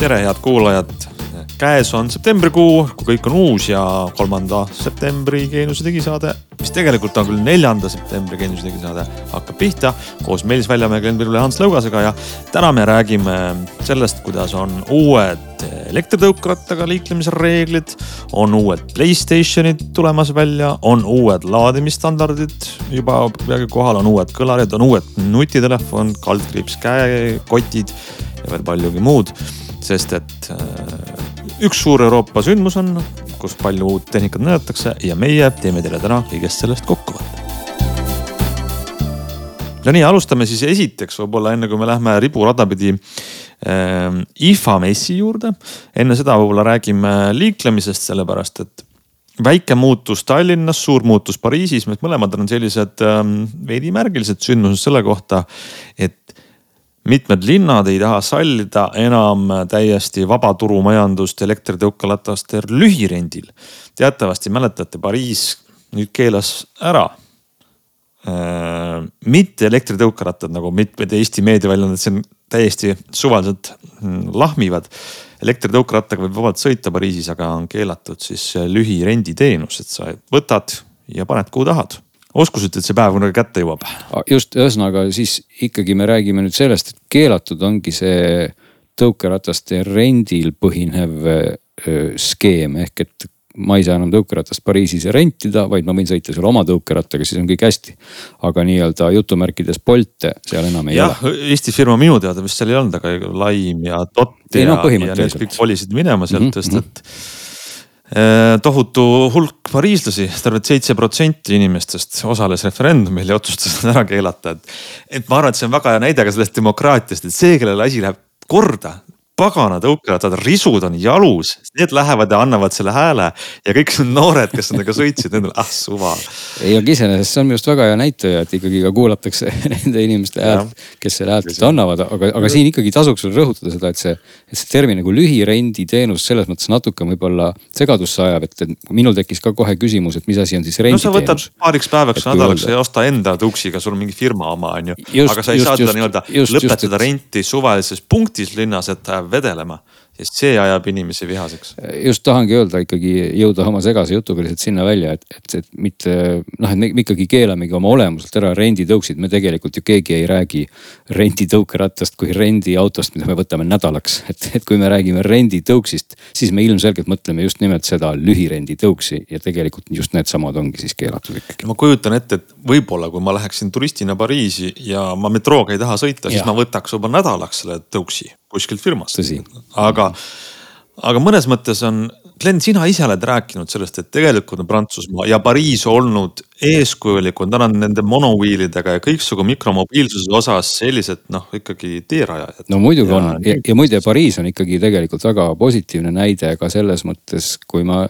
tere, head kuulajad. käes on septembrikuu, kui kõik on uus ja kolmanda septembri Geeniuse digisaade, mis tegelikult on küll neljanda septembri Geeniuse digisaade, hakkab pihta koos Meelis Väljamäe, Glen Virule ja Hans Lõugasega ja täna me räägime sellest, kuidas on uued elektritõukerattaga liiklemise reeglid, on uued Playstationid tulemas välja, on uued laadimisstandardid juba peagi kohal, on uued kõlarid, on uued nutitelefon, kaldkriips käekotid ja veel paljugi muud. Sest et äh, üks suur Euroopa sündmus on, kus palju uut tehnikat näidatakse ja meie teeme teile täna kõigest sellest kokkuvõtte. no nii, alustame siis esiteks võib-olla enne kui me lähme riburada pidi äh, IFA messi juurde. enne seda võib-olla räägime liiklemisest, sellepärast et väike muutus Tallinnas, suur muutus Pariisis, need mõlemad on sellised ähm, veidi märgilised sündmused selle kohta, et mitmed linnad ei taha sallida enam täiesti vabaturumajandust elektritõukerattastel lühirendil. teatavasti mäletate, Pariis nüüd keelas ära äh, mitte elektritõukerattad nagu mitmed Eesti meediaväljaanded siin täiesti suvaliselt mm, lahmivad. elektritõukerattaga võib vabalt sõita Pariisis, aga on keelatud siis lühirenditeenus, et sa võtad ja paned kuhu tahad oskusite, et see päev kunagi kätte jõuab? just, ühesõnaga siis ikkagi me räägime nüüd sellest, et keelatud ongi see tõukerataste rendil põhinev skeem ehk et ma ei saa enam tõukeratast Pariisis rentida, vaid ma võin sõita seal oma tõukerattaga, siis on kõik hästi. aga nii-öelda jutumärkides Bolte seal enam ei ja, ole. Eesti firma minu teada vist seal ei olnud, aga Laim ja Dot ja, no, ja need kõik kolisid minema sealt mm, -hmm. sest mhm. et tohutu hulk pariislasi, tervelt seitse protsenti inimestest osales referendumil ja otsustas nad ära keelata, et. et ma arvan, et see on väga hea näide ka sellest demokraatiast, et see, kellele asi läheb korda, pagana tõukerattad, risud on jalus, need lähevad ja annavad selle hääle ja kõik need noored, kes nendega sõitsid, nendel ah suva. ei, aga iseenesest see on minu arust väga hea näitaja, et ikkagi ka kuulatakse nende inimeste häält, kes selle häält annavad, aga, aga siin ikkagi tasuks veel rõhutada seda, et see, et see termin nagu lühirenditeenus selles mõttes natuke võib-olla segadusse ajab, et, et minul tekkis ka kohe küsimus, et mis asi on siis renditeenus. no sa võtad paariks päevaks nädalaks ja osta enda tuksiga, sul on mingi firma oma on ju, aga sa ei just, saa teda nii-öelda lõpetada just, renti suvalises punktis linnas, et vedelema sest see ajab inimesi vihaseks. just tahangi öelda ikkagi jõuda oma segase jutuga lihtsalt sinna välja, et, et, et mitte noh, et me ikkagi keelamegi oma olemuselt ära renditõuksid, me tegelikult ju keegi ei räägi renditõukerattast kui rendiautost, mida me võtame nädalaks. et, et kui me räägime renditõuksist, siis me ilmselgelt mõtleme just nimelt seda lühirenditõuksi ja tegelikult just needsamad ongi siis keelatud ikkagi. ma kujutan ette, et võib-olla kui ma läheksin turistina Pariisi ja ma metrooga ei taha sõita, siis ma võtaks juba nädalaks selle tõuksi kuskilt firmast. aga, aga mõnes mõttes on, Glen, sina ise oled rääkinud sellest, et tegelikult on Prantsusmaa ja Pariis olnud eeskujulikud, nad on nende monowheelidega ja kõiksugu mikromobiilsuse osas sellised noh, ikkagi teerajajad. no muidugi ja, on ja, ja muide, Pariis on ikkagi tegelikult väga positiivne näide ka selles mõttes, kui ma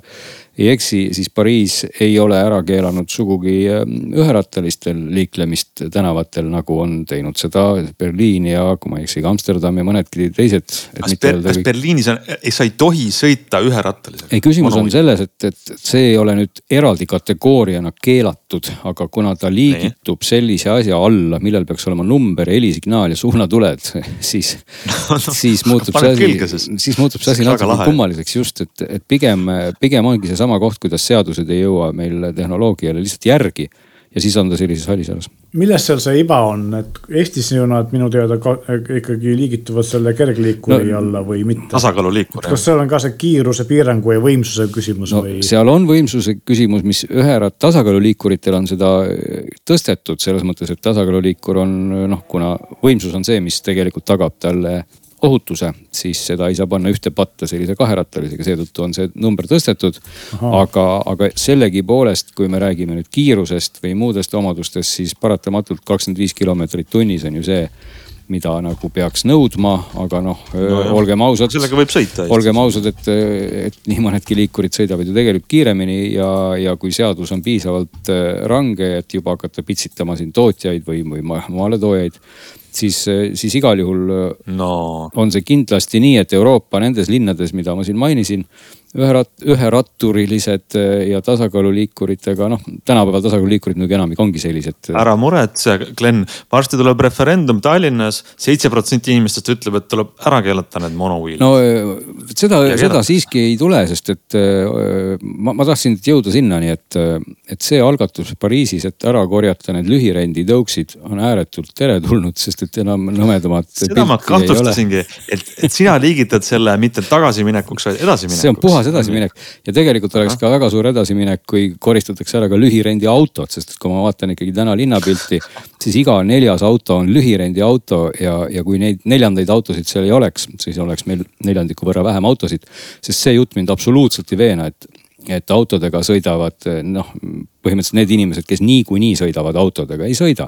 ei eksi, siis Pariis ei ole ära keelanud sugugi ähm, üherattalistel liiklemist tänavatel, nagu on teinud seda Berliin ja kui ma ei eksi, ka Amsterdam ja mõnedki teised. kas, Ber kas Berliinis on, sa ei tohi sõita üherattalisega? ei, küsimus on selles, et, et see ei ole nüüd eraldi kategooriana keelatud, aga kuna ta liigitub sellise asja alla, millel peaks olema number, helisignaal ja suunatuled, siis no,, no, siis muutub see asi, siis muutub see asi natuke kummaliseks just, et, et pigem, pigem ongi seesama sama koht, kuidas seadused ei jõua meil tehnoloogiale lihtsalt järgi ja siis on ta sellises hallisalas. milles seal see iba on, et Eestis ju nad minu teada ka, ikkagi liigituvad selle kergliikuri no, alla või mitte? tasakaaluliikur. kas seal on ka see kiiruse piirangu ja võimsuse küsimus no, või? seal on võimsuse küsimus, mis ühe tasakaaluliikuritel on seda tõstetud selles mõttes, et tasakaaluliikur on noh, kuna võimsus on see, mis tegelikult tagab talle ohutuse, siis seda ei saa panna ühte patta sellise kaherattalisega, seetõttu on see number tõstetud. aga, aga sellegipoolest, kui me räägime nüüd kiirusest või muudest omadustest, siis paratamatult kakskümmend viis kilomeetrit tunnis on ju see mida nagu peaks nõudma, aga noh no, olgem ausad. sellega võib sõita. olgem ausad, et, et nii mõnedki liikurid sõidavad ju tegelikult kiiremini ja, ja kui seadus on piisavalt range, et juba hakata pitsitama siin tootjaid või, või maaletoojaid siis, siis igal juhul no. on see kindlasti nii, et Euroopa nendes linnades, mida ma siin mainisin, ühe rat-, üheratturilised äh, ja tasakaaluliikuritega, noh tänapäeval tasakaaluliikurid muidugi enamik ongi sellised. Äh, ära muretse, Glen, varsti tuleb referendum Tallinnas, seitse protsenti inimestest ütleb, et tuleb ära keelata need monowheel'id. no seda, seda siiski ei tule, sest et ma, ma tahtsin jõuda sinnani, et, et see algatus Pariisis, et ära korjata need lühirendi tõuksid, on ääretult teretulnud, sest et enam nõmedamat. seda ma kahtlustasingi, et, et sina liigitad selle mitte tagasiminekuks, vaid edasiminekuks. see on puhas edasiminek ja tegelikult oleks ka väga suur edasiminek, kui koristatakse ära ka lühirendi autod, sest kui ma vaatan ikkagi täna linnapilti, siis iga neljas auto on lühirendi auto ja, ja kui neid neljandaid autosid seal ei oleks, siis oleks meil neljandiku võrra vähem autosid. sest see jutt mind absoluutselt ei veena, et et autodega sõidavad noh, põhimõtteliselt need inimesed, kes niikuinii sõidavad autodega, ei sõida.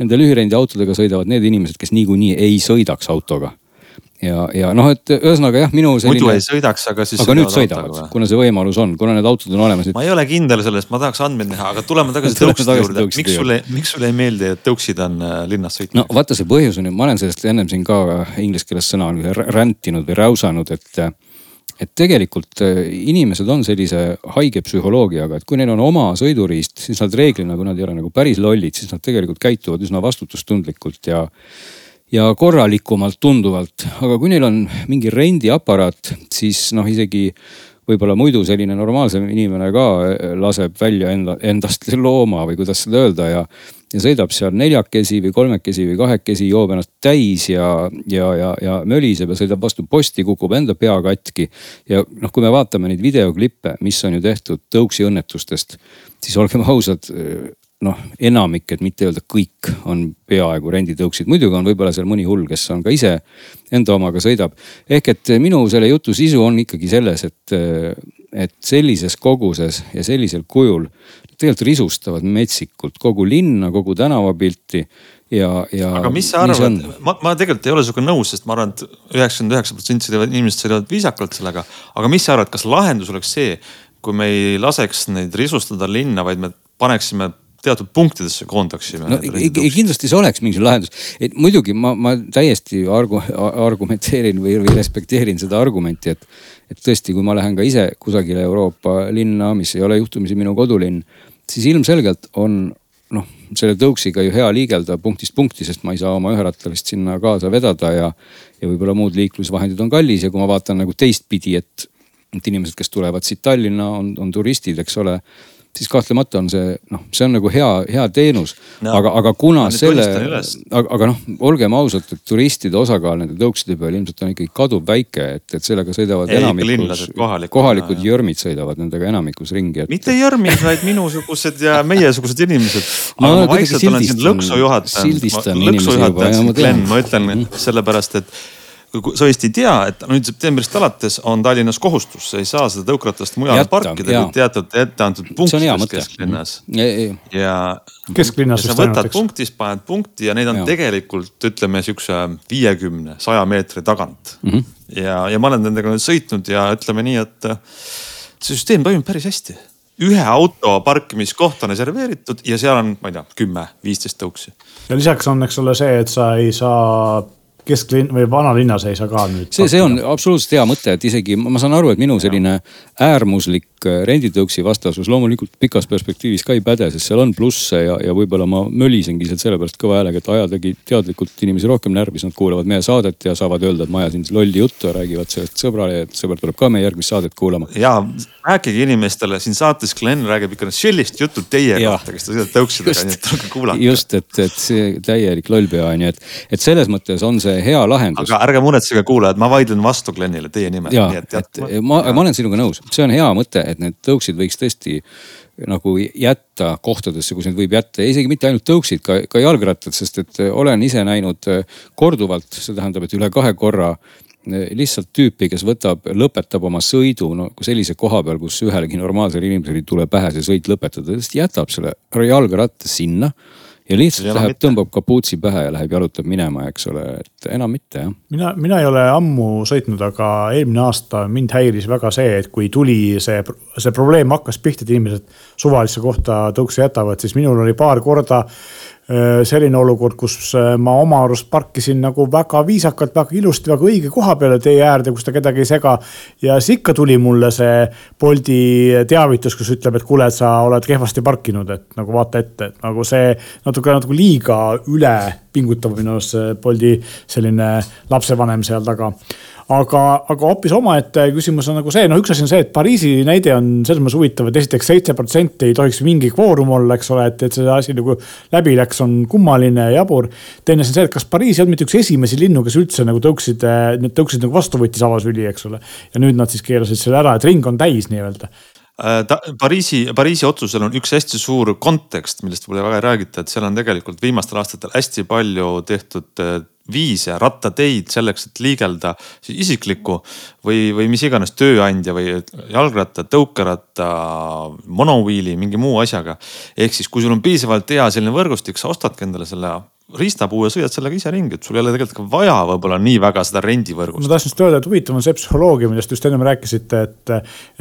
Nende lühirendi autodega sõidavad need inimesed, kes niikuinii ei sõidaks autoga ja, ja noh, et ühesõnaga jah, minu selline. muidu ei sõidaks, aga siis. aga nüüd sõidavad, kuna see võimalus on, kuna need autod on olemas. ma ei ole kindel selles, ma tahaks andmeid näha, aga tuleme tagasi tõukside juurde, miks sulle, miks sulle ei meeldi, et tõuksid on äh, linnas sõitnud? no vaata, see põhjus on ju, ma olen sellest ennem siin ka inglise keeles sõna ränd-inud või räusanud, et et tegelikult äh, inimesed on sellise haige psühholoogiaga, et kui neil on oma sõiduriist, siis nad reeglina, kui nad ei ole nagu päris lollid, siis nad tegelikult käituvad üsna vastutustundlikult ja ja korralikumalt tunduvalt, aga kui neil on mingi rendiaparaat, siis noh, isegi võib-olla muidu selline normaalsem inimene ka eh, laseb välja enda, endast looma või kuidas seda öelda ja. ja sõidab seal neljakesi või kolmekesi või kahekesi, joob ennast täis ja, ja, ja, ja möliseb ja sõidab vastu posti, kukub enda pea katki. ja noh, kui me vaatame neid videoklippe, mis on ju tehtud tõuksi õnnetustest, siis olgem ausad noh, enamik, et mitte öelda kõik, on peaaegu renditõuksid. muidugi on võib-olla seal mõni hull, kes on ka ise enda omaga sõidab. ehk et minu selle jutu sisu on ikkagi selles, et, et sellises koguses ja sellisel kujul tegelikult risustavad metsikult kogu linna, kogu tänavapilti ja, ja. aga mis sa arvad, ma, ma tegelikult ei ole sinuga nõus, sest ma arvan et, et üheksakümmend üheksa protsenti inimesed sõidavad viisakalt sellega. aga mis sa arvad, kas lahendus oleks see, kui me ei laseks neid risustada linna, vaid me paneksime teatud punktidesse koondaksime. no kindlasti see oleks mingi lahendus, et muidugi ma, ma täiesti argu, argumenteerin või, või respekteerin seda argumenti, et. et tõesti, kui ma lähen ka ise kusagile Euroopa linna, mis ei ole juhtumisi minu kodulinn, siis ilmselgelt on noh, selle tõuksiga ju hea liigelda punktist punkti, sest ma ei saa oma üherattalist sinna kaasa vedada ja. ja võib-olla muud liiklusvahendid on kallis ja kui ma vaatan nagu teistpidi, et, et inimesed, kes tulevad siit Tallinna, on, on turistid, eks ole siis kahtlemata on see noh, see on nagu hea, hea teenus no,. aga, aga kuna selle, aga, aga noh, olgem ausad, et turistide osakaal nende tõukside peal ilmselt on ikkagi kaduvväike, et, et sellega sõidavad Ei, enamikus, kohalikud, kohalikud no, jõrmid sõidavad nendega enamikus ringi et.... mitte jõrmid, vaid minusugused ja meiesugused inimesed. aga no, ma vaikselt olen siin lõksu juhatanud. lõksu juhataja, Glen, ma ütlen sellepärast, et sa vist ei tea, et nüüd septembrist alates on Tallinnas kohustus, sa ei saa seda tõukratast mujal Jätta, parkida kui teatud etteantud punktides kesklinnas. ja. kesklinnas ja sa võtad punktist, paned punkti ja neid on ja. tegelikult ütleme sihukese viiekümne, saja meetri tagant mm. -hmm. ja, ja ma olen nendega nüüd sõitnud ja ütleme nii, et see süsteem toimib päris hästi ühe auto parkimiskoht on reserveeritud ja seal on, ma ei tea, kümme, viisteist tõuksi. ja lisaks on, eks ole, see, et sa ei saa kesklinn või vanalinnas ei saa ka nüüd. see, see on absoluutselt hea mõte, et isegi ma saan aru, et minu selline äärmuslik äh, renditõuksi vastasus loomulikult pikas perspektiivis ka ei päde, sest seal on plusse ja, ja võib-olla ma mölisengi sealt sellepärast kõva häälega, et ajadagi teadlikult inimesi rohkem närvis, nad kuulavad meie saadet ja saavad öelda, et ma ajasin lolli juttu ja räägivad sellest sõbrale, et sõber tuleb ka meie järgmist saadet kuulama. ja rääkige inimestele siin saates, Glen räägib ikka sellist juttu teie ja, kohta, kes te sõidate tõuksidega, nii et tulge kuulata. just, et, et see täielik lollpea on ju, et, et selles mõttes on see hea lahendus. aga ärge muretsege, kuulajad, ma vaidlen vastu Glenile teie nimel. ja, et, ma, ma olen sinuga nõus, see on hea mõte, et need tõuksid võiks tõesti nagu jätta kohtadesse, kus neid võib jätta ja isegi mitte ainult tõuksid, ka, ka jalgrattad, sest et olen ise näinud korduvalt, see tähendab, et üle kahe korra lihtsalt tüüpi, kes võtab, lõpetab oma sõidu no sellise koha peal, kus ühelegi normaalsele inimesele ei tule pähe see sõit lõpetada, ta lihtsalt jätab selle jalgratta sinna ja lihtsalt läheb, tõmbab kapuutsi pähe ja läheb jalutab minema, eks ole, et enam mitte jah. mina, mina ei ole ammu sõitnud, aga eelmine aasta mind häiris väga see, et kui tuli see, see probleem hakkas pihta, et inimesed suvalisse kohta tõukse jätavad, siis minul oli paar korda selline olukord, kus ma oma arust parkisin nagu väga viisakalt, väga ilusti, väga õige koha peale tee äärde, kus ta kedagi ei sega. ja siis ikka tuli mulle see Bolti teavitus, kus ütleb, et kuule, sa oled kehvasti parkinud, et nagu vaata ette, et nagu see natuke, natuke liiga üle pingutav minu arust see Bolti selline lapsevanem seal taga aga, aga hoopis omaette küsimus on nagu see, no üks asi on see, et Pariisi näide on selles mõttes huvitav, et esiteks seitse protsenti ei tohiks mingi kvoorum olla, eks ole, et, et see asi nagu läbi läks, on kummaline ja jabur. teine asi on see, et kas Pariis ei olnud mitte üks esimesi linnu, kes üldse nagu tõuksid, need tõuksid nagu vastu võttis avasüli, eks ole. ja nüüd nad siis keerasid selle ära, et ring on täis nii-öelda ta, Pariisi, Pariisi otsusel on üks hästi suur kontekst, millest võib-olla väga ei räägita, et seal on tegelikult viimastel aastatel hästi palju tehtud äh, viise, rattateid selleks, et liigelda isikliku või, või mis iganes tööandja või jalgratta, tõukeratta, monoviili, mingi muu asjaga. ehk siis, kui sul on piisavalt hea selline võrgustik, sa ostadki endale selle riistapuu ja sõidad sellega ise ringi, et sul ei ole tegelikult ka vaja võib-olla nii väga seda rendivõrgust. ma tahtsin just öelda, et huvitav on see psühholoogia, millest just ennem rääkisite, et,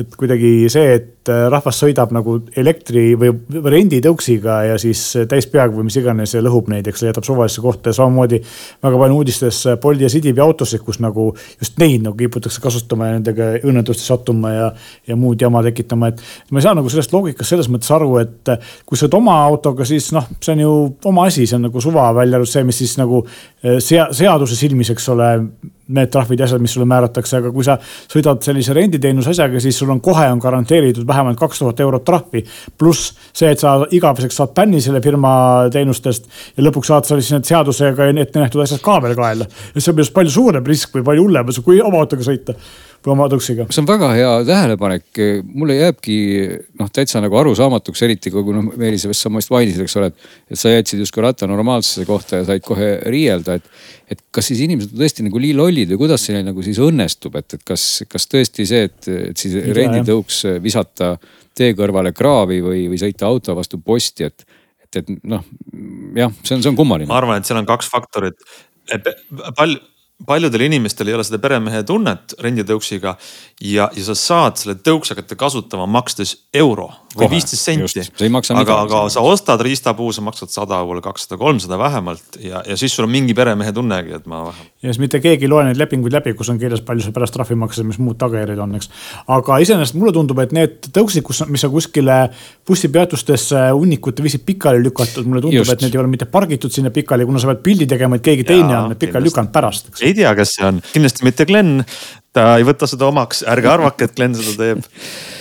et kuidagi see, et rahvas sõidab nagu elektri või renditõuksiga ja siis täis peaga või mis iganes ja lõhub neid, eks jätab suvalisse kohta ja samamoodi väga palju uudistes Bolti ja Sidibi autosid, kus nagu just neid nagu kiputakse kasutama ja nendega õnnetustesse sattuma ja, ja muud jama tekitama, et ma ei saa nagu sellest loogikast selles mõttes aru, et kui sa oled oma autoga, siis noh, see on ju oma asi, see on nagu suva välja arvatud see, mis siis nagu eh, sea-, seaduse silmis, eks ole, need trahvid ja asjad, mis sulle määratakse, aga kui sa sõidad sellise renditeenuse asjaga, siis sul on kohe on garanteeritud vähemalt kaks tuhat eurot trahvi. pluss see, et sa igaveseks saad bänni selle firma teenustest ja lõpuks saad sa siis need seadusega ette nähtud asjad ka veel kaela. ja see on minu arust palju suurem risk või palju hullem, kui oma autoga sõita või oma tõuksiga. see on väga hea tähelepanek, mulle jääbki noh, täitsa nagu arusaamatuks, eriti kui noh, Meelis sa vist mainisid, eks ole, et. et sa jätsid justkui ratta normaalsuse kohta ja said kohe riielda, et, et kas siis inimesed on tõesti nagu nii lollid või kuidas see nagu siis õnnestub, et, et kas, kas tõesti see, et, et siis renditõuks visata tee kõrvale kraavi või, või sõita auto vastu posti, et et, et noh, jah, see on, see on kummaline. ma arvan, et seal on kaks faktorit. palju paljudel inimestel ei ole seda peremehe tunnet renditõuksiga ja, ja sa saad selle tõuks hakata kasutama makstes euro või viisteist senti. aga, aga sa ostad riistapuu, sa maksad sada, võib-olla kakssada, kolmsada vähemalt ja, ja siis sul on mingi peremehe tunnegi, et ma vähem. Ja siis mitte keegi ei loe neid lepinguid läbi, kus on kirjas, palju sa pärast trahvi maksad, mis muud tagajärjed on, eks. aga iseenesest mulle tundub, et need tõuksid, kus, mis on kuskile bussipeatustesse hunnikute viisid pikali lükatud, mulle tundub, et need ei ole mitte pargitud sinna pikali, kuna sa pead pildi tegema, et keegi teine on need pikali lükanud pärast. ei tea, kes see on, kindlasti mitte Glen ta ei võta seda omaks, ärge arvake, et Glen seda teeb.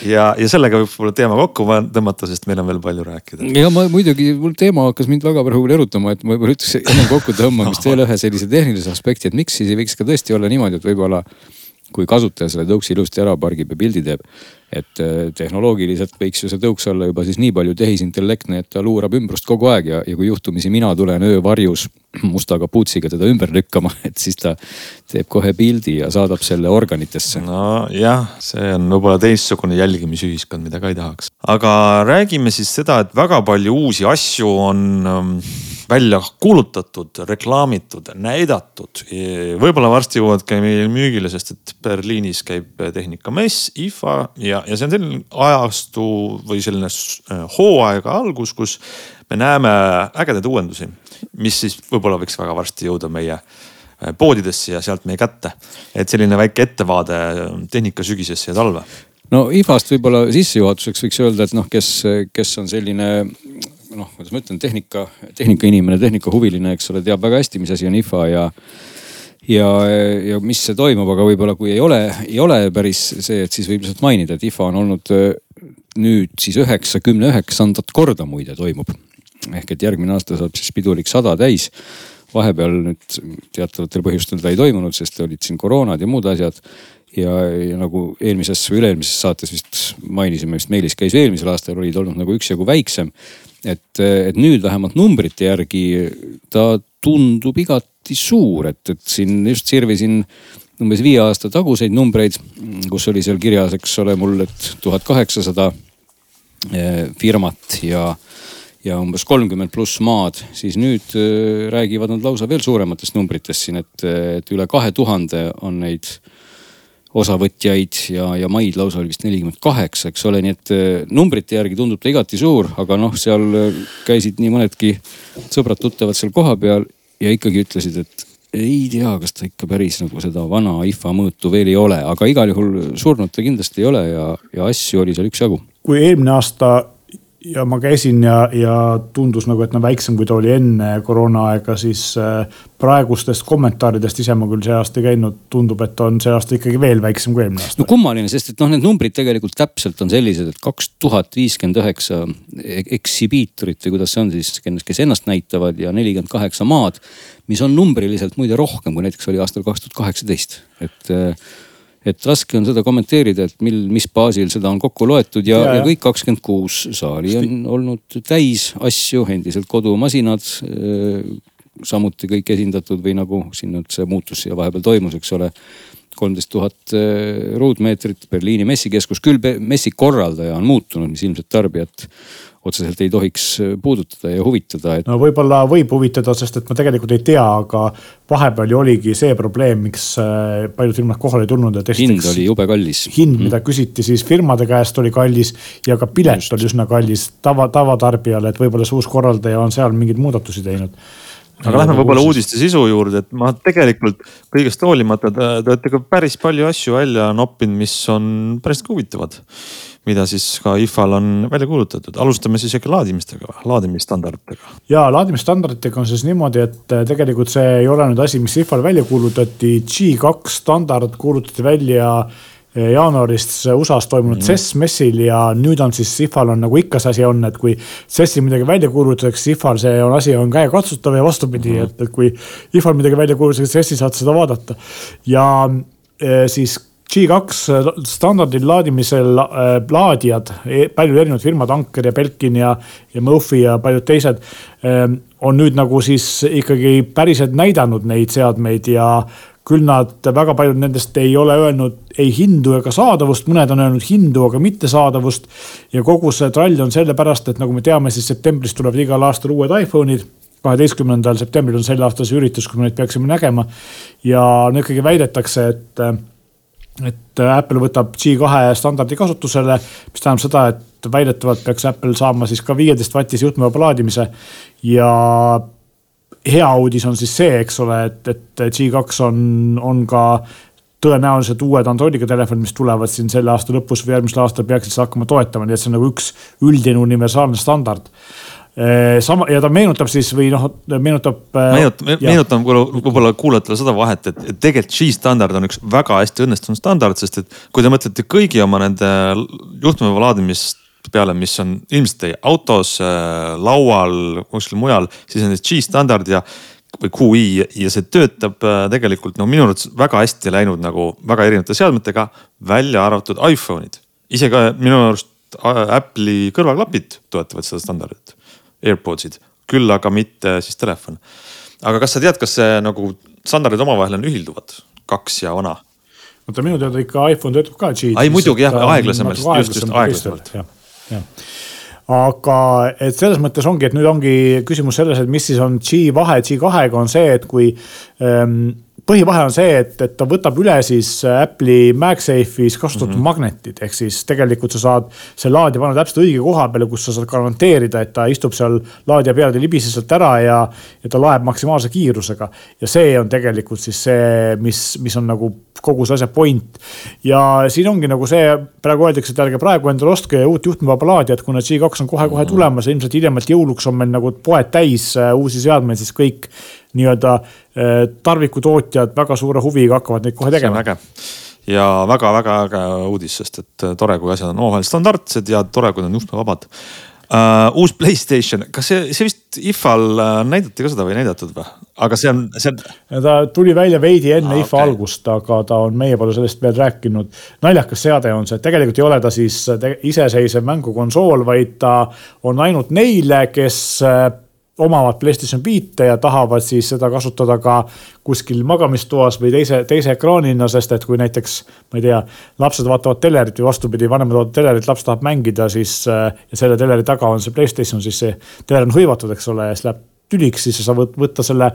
ja, ja sellega võib võib-olla teema kokku tõmmata, sest meil on veel palju rääkida. ja ma muidugi, mul teema hakkas mind väga praegu erutama, et ma võib-olla ütleks ennem kokkutõmbamist veel ühe sellise tehnilise aspekti, et miks siis ei võiks ka tõesti olla niimoodi, et võib-olla kui kasutaja selle tõuksi ilusti ära pargib ja pildi teeb. Et äh, tehnoloogiliselt võiks ju see tõuks olla juba siis nii palju tehisintellektne, et ta luurab ümbrust kogu aeg ja, ja kui juhtumisi mina tulen öövarjus musta kapuutsiga teda ümber lükkama, et siis ta teeb kohe pildi ja saadab selle organitesse. nojah, see on võib-olla teistsugune jälgimisühiskond, mida ka ei tahaks. aga räägime siis seda, et väga palju uusi asju on ähm, välja kuulutatud, reklaamitud, näidatud. võib-olla varsti jõuavad ka meil müügile, sest et Berliinis käib tehnikamess, IFA ja, ja see on selline ajastu või selline äh, hooaega algus, kus me näeme ägedaid uuendusi, mis siis võib-olla võiks väga varsti jõuda meie äh, poodidesse ja sealt meie kätte. et selline väike ettevaade tehnikasügisesse ja talve no IFA-st võib-olla sissejuhatuseks võiks öelda, et noh, kes, kes on selline noh, kuidas ma ütlen, tehnika, tehnikainimene, tehnikahuviline, eks ole, teab väga hästi, mis asi on IFA ja ja, ja mis see toimub, aga võib-olla kui ei ole, ei ole päris see, et siis võib lihtsalt mainida, et IFA on olnud äh, nüüd siis üheksakümne üheksandat korda muide toimub. ehk et järgmine aasta saab siis pidulik sada täis. vahepeal nüüd teatavatel põhjustel ta ei toimunud, sest olid siin koroonad ja muud asjad ja, ja nagu eelmises või üle-eelmises saates vist mainisime, vist Meelis käis eelmisel aastal, olid olnud nagu üksjagu väiksem et, et nüüd vähemalt numbrite järgi ta tundub igati suur, et, et siin just sirvisin umbes viie aasta taguseid numbreid, kus oli seal kirjas, eks ole, mul, et tuhat kaheksasada eh, firmat ja, ja umbes kolmkümmend pluss maad, siis nüüd eh, räägivad nad lausa veel suurematest numbritest siin, et, et üle kahe tuhande on neid osavõtjaid ja, ja maid lausa oli vist nelikümmend kaheksa, eks ole, nii et numbrite järgi tundub ta igati suur, aga noh, seal käisid nii mõnedki sõbrad-tuttavad seal kohapeal ja ikkagi ütlesid, et ei tea, kas ta ikka päris nagu seda vana IFA mõõtu veel ei ole, aga igal juhul surnud ta kindlasti ei ole ja, ja asju oli seal üksjagu. kui eelmine aasta ja ma käisin ja, ja tundus nagu, et no väiksem, kui ta oli enne koroonaaega, siis äh, praegustest kommentaaridest, ise ma küll see aasta ei käinud, tundub, et on see aasta ikkagi veel väiksem kui eelmine aasta. no kummaline, sest et noh, need numbrid tegelikult täpselt on sellised, et kaks tuhat viiskümmend üheksa eksibiitorit või kuidas see on siis, kes ennast näitavad ja nelikümmend kaheksa maad. mis on numbriliselt muide rohkem, kui näiteks oli aastal kaks tuhat kaheksateist, et äh, et raske on seda kommenteerida, et mil, mis baasil seda on kokku loetud ja, ja, ja kõik kakskümmend kuus saali on olnud täis asju, endiselt kodumasinad samuti kõik esindatud või nagu siin nüüd see muutus siia vahepeal toimus, eks ole. kolmteist tuhat ruutmeetrit Berliini messikeskus, küll messi korraldaja on muutunud, mis ilmselt tarbijat otseselt ei tohiks puudutada ja huvitada et.... no võib-olla võib huvitada, sest et ma tegelikult ei tea, aga vahepeal ju oligi see probleem, miks äh, paljud firmad kohale ei tulnud, et esiteks. hind oli jube kallis. hind, mida mm. küsiti siis firmade käest, oli kallis ja ka pilet Just. oli üsna kallis tava, tavatarbijale, et võib-olla see uus korraldaja on seal mingeid muudatusi teinud aga lähme võib-olla uudiste sisu juurde, et ma tegelikult kõigest hoolimata te olete ka päris palju asju välja noppinud, mis on päris huvitavad mida siis ka IFA-l on välja kuulutatud. alustame siis äkki laadimistega, laadimisstandarditega. ja laadimisstandarditega on siis niimoodi, et äh, tegelikult see ei ole nüüd asi, mis IFA-l välja kuulutati. G2 standard kuulutati välja äh, jaanuarist USA-s toimunud mm. CES messil ja nüüd on siis IFA-l on nagu ikka see asi on, et kui CES-il midagi välja kuulutatakse, IFA-l see on asi on käekatsutav ja vastupidi mm., et, et kui IFA-l midagi välja kuulutatakse, CES-il saad seda vaadata. ja äh, siis G2 standardil laadimisel äh, laadijad, e, paljud erinevad firmad, Anker ja Belkin ja, ja Mofi ja paljud teised ähm, on nüüd nagu siis ikkagi päriselt näidanud neid seadmeid ja küll nad, väga paljud nendest ei ole öelnud ei hindu ega saadavust, mõned on öelnud hindu, aga mitte saadavust. ja kogu see trall on sellepärast, et nagu me teame, siis septembris tulevad igal aastal uued iPhone'id kaheteistkümnendal septembril on selle aasta see üritus, kui me neid peaksime nägema. ja no ikkagi väidetakse, et et äh, Apple võtab G2 standardi kasutusele, mis tähendab seda, et väidetavalt peaks Apple saama siis ka viieteist vatise juhtmevaba laadimise. ja hea uudis on siis see, eks ole, et, et G2 on, on ka tõenäoliselt uued Androidiga telefonid, mis tulevad siin selle aasta lõpus või järgmisel aastal peaksid seda hakkama toetama, nii et see on nagu üks üldine universaalne standard sama ja ta meenutab siis või noh, meenutab. Äh, meenutab, meenutan võib-olla kuulajatele seda vahet, et, et tegelikult G-standard on üks väga hästi õnnestunud standard, sest et kui te mõtlete kõigi oma nende juhtmeva laadimist peale, mis on ilmselt teie autos, äh, laual, kuskil mujal, siis on G-standard ja või QI ja see töötab tegelikult no minu arvates väga hästi läinud nagu väga erinevate seadmetega, välja arvatud iPhone'id. isegi minu arust Apple'i kõrvaklapid toetavad seda standardit AirPodsid, küll aga mitte siis telefon. aga kas sa tead, kas see nagu standardid omavahel on ühilduvad, kaks ja vana? oota minu teada ikka iPhone töötab ka ei muidugi jah, aeglasemalt, just, just aeglasemalt. aga et selles mõttes ongi, et nüüd ongi küsimus selles, et mis siis on G vahe G2-ga on see, et kui ähm, põhivahe on see, et, et ta võtab üle siis Apple'i MagSafe'is kasutatud mm -hmm. magnetid, ehk siis tegelikult sa saad selle laadija panna täpselt õige koha peale, kus sa saad garanteerida, et ta istub seal laadija peal, ta ei libise sealt ära ja, ja ta laeb maksimaalse kiirusega. ja see on tegelikult siis see, mis, mis on nagu kogu see asja point. ja siin ongi nagu see, praegu öeldakse, et ärge praegu endale ostke uut juhtmevaba laadijat, kuna G2 on kohe-kohe mhm. tulemas ja ilmselt hiljemalt jõuluks on meil nagu poed täis äh, uusi seadmeid, siis kõik nii-öelda eh, tarvikutootjad väga suure huviga hakkavad neid kohe tegema. ja väga-väga äge uudis, sest et eh, tore, kui asjad on omavahel standardsed ja tore, kui nad on juhtmevabad uh,. uus Playstation, kas see, see vist IFA-l näidati ka seda või ei näidatud või? aga see on, see on. ta tuli välja veidi enne ah, IFA okay. algust, aga ta on, meie pole sellest veel rääkinud. naljakas seade on see, et tegelikult ei ole ta siis iseseisev mängukonsool, vaid ta on ainult neile, kes omavad PlayStation viite ja tahavad siis seda kasutada ka kuskil magamistoas või teise, teise ekraanina, sest et kui näiteks, ma ei tea, lapsed vaatavad telerit või vastupidi, vanemad vaatavad telerit, laps tahab mängida, siis äh, ja selle teleri taga on see PlayStation, siis see teler on hõivatud, eks ole, ja siis läheb tüliks, siis sa saad võtta selle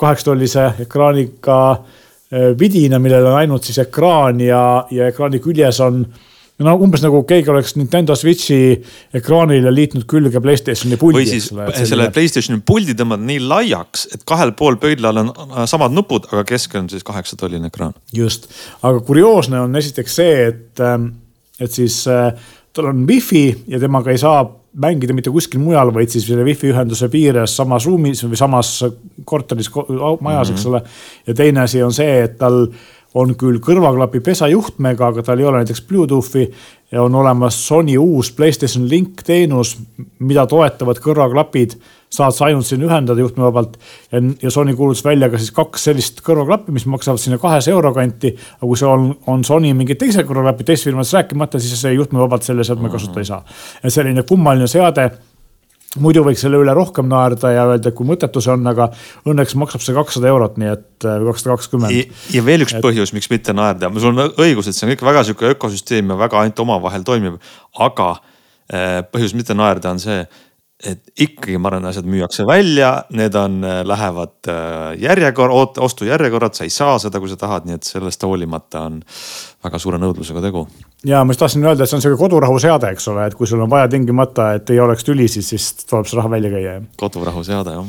kaheksa tollise ekraaniga vidina, millel on ainult siis ekraan ja, ja ekraani küljes on no umbes nagu keegi oleks Nintendo Switchi ekraanile liitnud külge Playstationi puldi. või siis selle Playstationi puldi tõmmata nii laiaks, et kahel pool pöidlal on samad nupud, aga keskel on siis kaheksatolline ekraan. just, aga kurioosne on esiteks see, et, ähm, et siis äh, tal on wifi ja temaga ei saa mängida mitte kuskil mujal, vaid siis selle wifi ühenduse piires samas ruumis või samas korteris, majas, eks mhm. ole. ja teine asi on see, et tal on küll kõrvaklapi pesa juhtmega, aga tal ei ole näiteks Bluetoothi ja on olemas Sony uus Playstation Link teenus, mida toetavad kõrvaklapid. saad sa ainult sinna ühendada juhtmevabalt ja, ja Sony kuulutas välja ka siis kaks sellist kõrvaklappi, mis maksavad sinna kahesaja euro kanti. aga kui see on, on Sony mingi teise kõrvaklapi teist firmast rääkimata, siis see juhtmevabalt selle seadme kasutada ei saa. et selline kummaline seade muidu võiks selle üle rohkem naerda ja öelda, et kui mõttetu see on, aga õnneks maksab see kakssada eurot, nii et äh, kakssada kakskümmend. ja veel üks et... põhjus, miks mitte naerda, sul on õigus, et see on kõik väga sihuke ökosüsteem ja väga ainult omavahel toimib. aga äh, põhjus mitte naerda on see, et ikkagi ma arvan, asjad müüakse välja, need on, äh, lähevad järjekord, ostujärjekorrad, sa ei saa seda, kui sa tahad, nii et sellest hoolimata on väga suure nõudlusega tegu. ja ma just tahtsin öelda, et see on sihuke kodurahuseade, eks ole, et kui sul on vaja tingimata, et ei oleks tüli, siis, siis tuleb see raha välja käia. kodurahuseade jah.